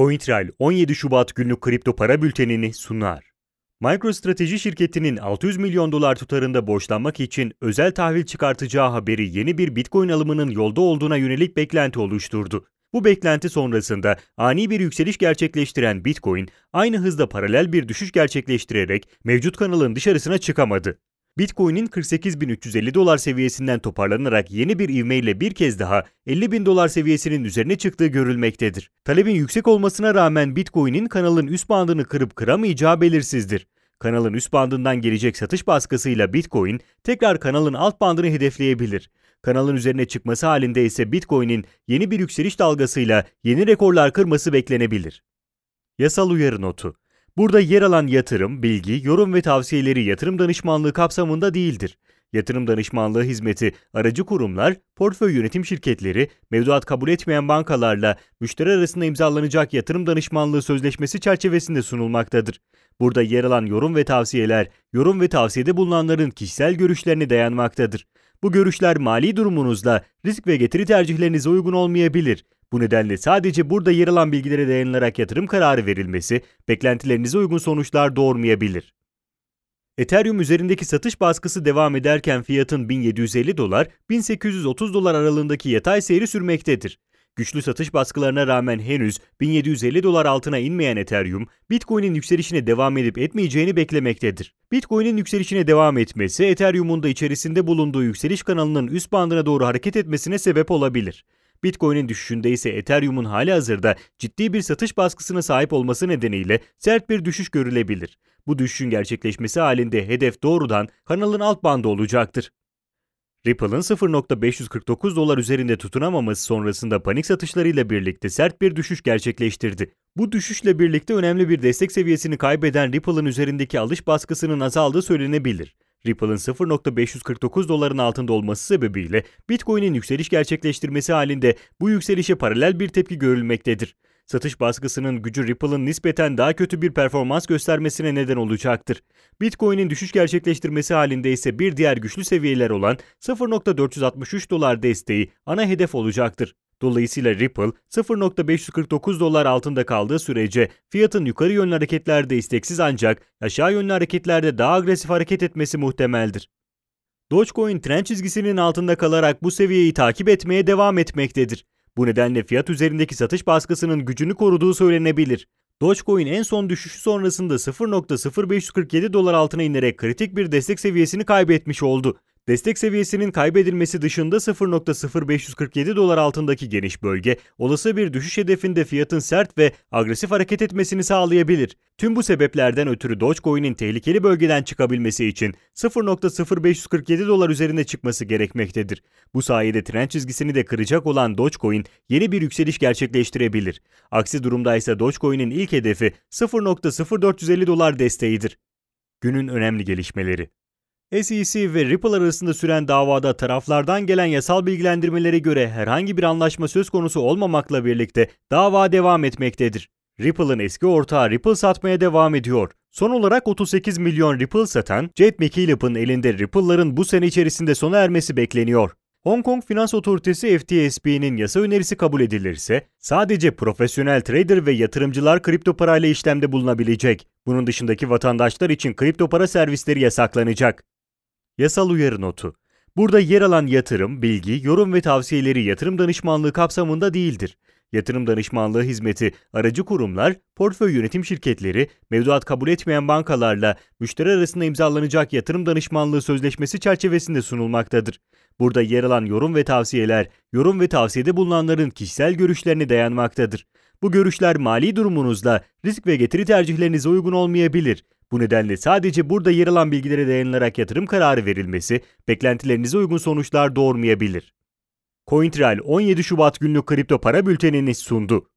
CoinTrail 17 Şubat günlük kripto para bültenini sunar. MicroStrateji şirketinin 600 milyon dolar tutarında borçlanmak için özel tahvil çıkartacağı haberi yeni bir Bitcoin alımının yolda olduğuna yönelik beklenti oluşturdu. Bu beklenti sonrasında ani bir yükseliş gerçekleştiren Bitcoin aynı hızda paralel bir düşüş gerçekleştirerek mevcut kanalın dışarısına çıkamadı. Bitcoin'in 48.350 dolar seviyesinden toparlanarak yeni bir ivmeyle bir kez daha 50.000 dolar seviyesinin üzerine çıktığı görülmektedir. Talebin yüksek olmasına rağmen Bitcoin'in kanalın üst bandını kırıp kıramayacağı belirsizdir. Kanalın üst bandından gelecek satış baskısıyla Bitcoin tekrar kanalın alt bandını hedefleyebilir. Kanalın üzerine çıkması halinde ise Bitcoin'in yeni bir yükseliş dalgasıyla yeni rekorlar kırması beklenebilir. Yasal uyarı notu Burada yer alan yatırım, bilgi, yorum ve tavsiyeleri yatırım danışmanlığı kapsamında değildir. Yatırım danışmanlığı hizmeti aracı kurumlar, portföy yönetim şirketleri, mevduat kabul etmeyen bankalarla müşteri arasında imzalanacak yatırım danışmanlığı sözleşmesi çerçevesinde sunulmaktadır. Burada yer alan yorum ve tavsiyeler, yorum ve tavsiyede bulunanların kişisel görüşlerine dayanmaktadır. Bu görüşler mali durumunuzla risk ve getiri tercihlerinize uygun olmayabilir. Bu nedenle sadece burada yer alan bilgilere dayanılarak yatırım kararı verilmesi beklentilerinize uygun sonuçlar doğurmayabilir. Ethereum üzerindeki satış baskısı devam ederken fiyatın 1750 dolar, 1830 dolar aralığındaki yatay seyri sürmektedir. Güçlü satış baskılarına rağmen henüz 1750 dolar altına inmeyen Ethereum, Bitcoin'in yükselişine devam edip etmeyeceğini beklemektedir. Bitcoin'in yükselişine devam etmesi, Ethereum'un da içerisinde bulunduğu yükseliş kanalının üst bandına doğru hareket etmesine sebep olabilir. Bitcoin'in düşüşünde ise Ethereum'un hali hazırda ciddi bir satış baskısına sahip olması nedeniyle sert bir düşüş görülebilir. Bu düşüşün gerçekleşmesi halinde hedef doğrudan kanalın alt bandı olacaktır. Ripple'ın 0.549 dolar üzerinde tutunamaması sonrasında panik satışlarıyla birlikte sert bir düşüş gerçekleştirdi. Bu düşüşle birlikte önemli bir destek seviyesini kaybeden Ripple'ın üzerindeki alış baskısının azaldığı söylenebilir. Ripple'ın 0.549 doların altında olması sebebiyle Bitcoin'in yükseliş gerçekleştirmesi halinde bu yükselişe paralel bir tepki görülmektedir. Satış baskısının gücü Ripple'ın nispeten daha kötü bir performans göstermesine neden olacaktır. Bitcoin'in düşüş gerçekleştirmesi halinde ise bir diğer güçlü seviyeler olan 0.463 dolar desteği ana hedef olacaktır. Dolayısıyla Ripple 0.549 dolar altında kaldığı sürece fiyatın yukarı yönlü hareketlerde isteksiz ancak aşağı yönlü hareketlerde daha agresif hareket etmesi muhtemeldir. Dogecoin trend çizgisinin altında kalarak bu seviyeyi takip etmeye devam etmektedir. Bu nedenle fiyat üzerindeki satış baskısının gücünü koruduğu söylenebilir. Dogecoin en son düşüşü sonrasında 0.0547 dolar altına inerek kritik bir destek seviyesini kaybetmiş oldu. Destek seviyesinin kaybedilmesi dışında 0.0547 dolar altındaki geniş bölge, olası bir düşüş hedefinde fiyatın sert ve agresif hareket etmesini sağlayabilir. Tüm bu sebeplerden ötürü Dogecoin'in tehlikeli bölgeden çıkabilmesi için 0.0547 dolar üzerine çıkması gerekmektedir. Bu sayede trend çizgisini de kıracak olan Dogecoin yeni bir yükseliş gerçekleştirebilir. Aksi durumda ise Dogecoin'in ilk hedefi 0.0450 dolar desteğidir. Günün önemli gelişmeleri SEC ve Ripple arasında süren davada taraflardan gelen yasal bilgilendirmelere göre herhangi bir anlaşma söz konusu olmamakla birlikte dava devam etmektedir. Ripple'ın eski ortağı Ripple satmaya devam ediyor. Son olarak 38 milyon Ripple satan Jade McKillop'ın elinde Ripple'ların bu sene içerisinde sona ermesi bekleniyor. Hong Kong Finans Otoritesi FTSB'nin yasa önerisi kabul edilirse sadece profesyonel trader ve yatırımcılar kripto parayla işlemde bulunabilecek. Bunun dışındaki vatandaşlar için kripto para servisleri yasaklanacak. Yasal uyarı notu. Burada yer alan yatırım, bilgi, yorum ve tavsiyeleri yatırım danışmanlığı kapsamında değildir. Yatırım danışmanlığı hizmeti aracı kurumlar, portföy yönetim şirketleri, mevduat kabul etmeyen bankalarla müşteri arasında imzalanacak yatırım danışmanlığı sözleşmesi çerçevesinde sunulmaktadır. Burada yer alan yorum ve tavsiyeler, yorum ve tavsiyede bulunanların kişisel görüşlerine dayanmaktadır. Bu görüşler mali durumunuzla risk ve getiri tercihlerinize uygun olmayabilir. Bu nedenle sadece burada yer alan bilgilere dayanılarak yatırım kararı verilmesi beklentilerinize uygun sonuçlar doğurmayabilir. CoinTrail 17 Şubat günlük kripto para bültenini sundu.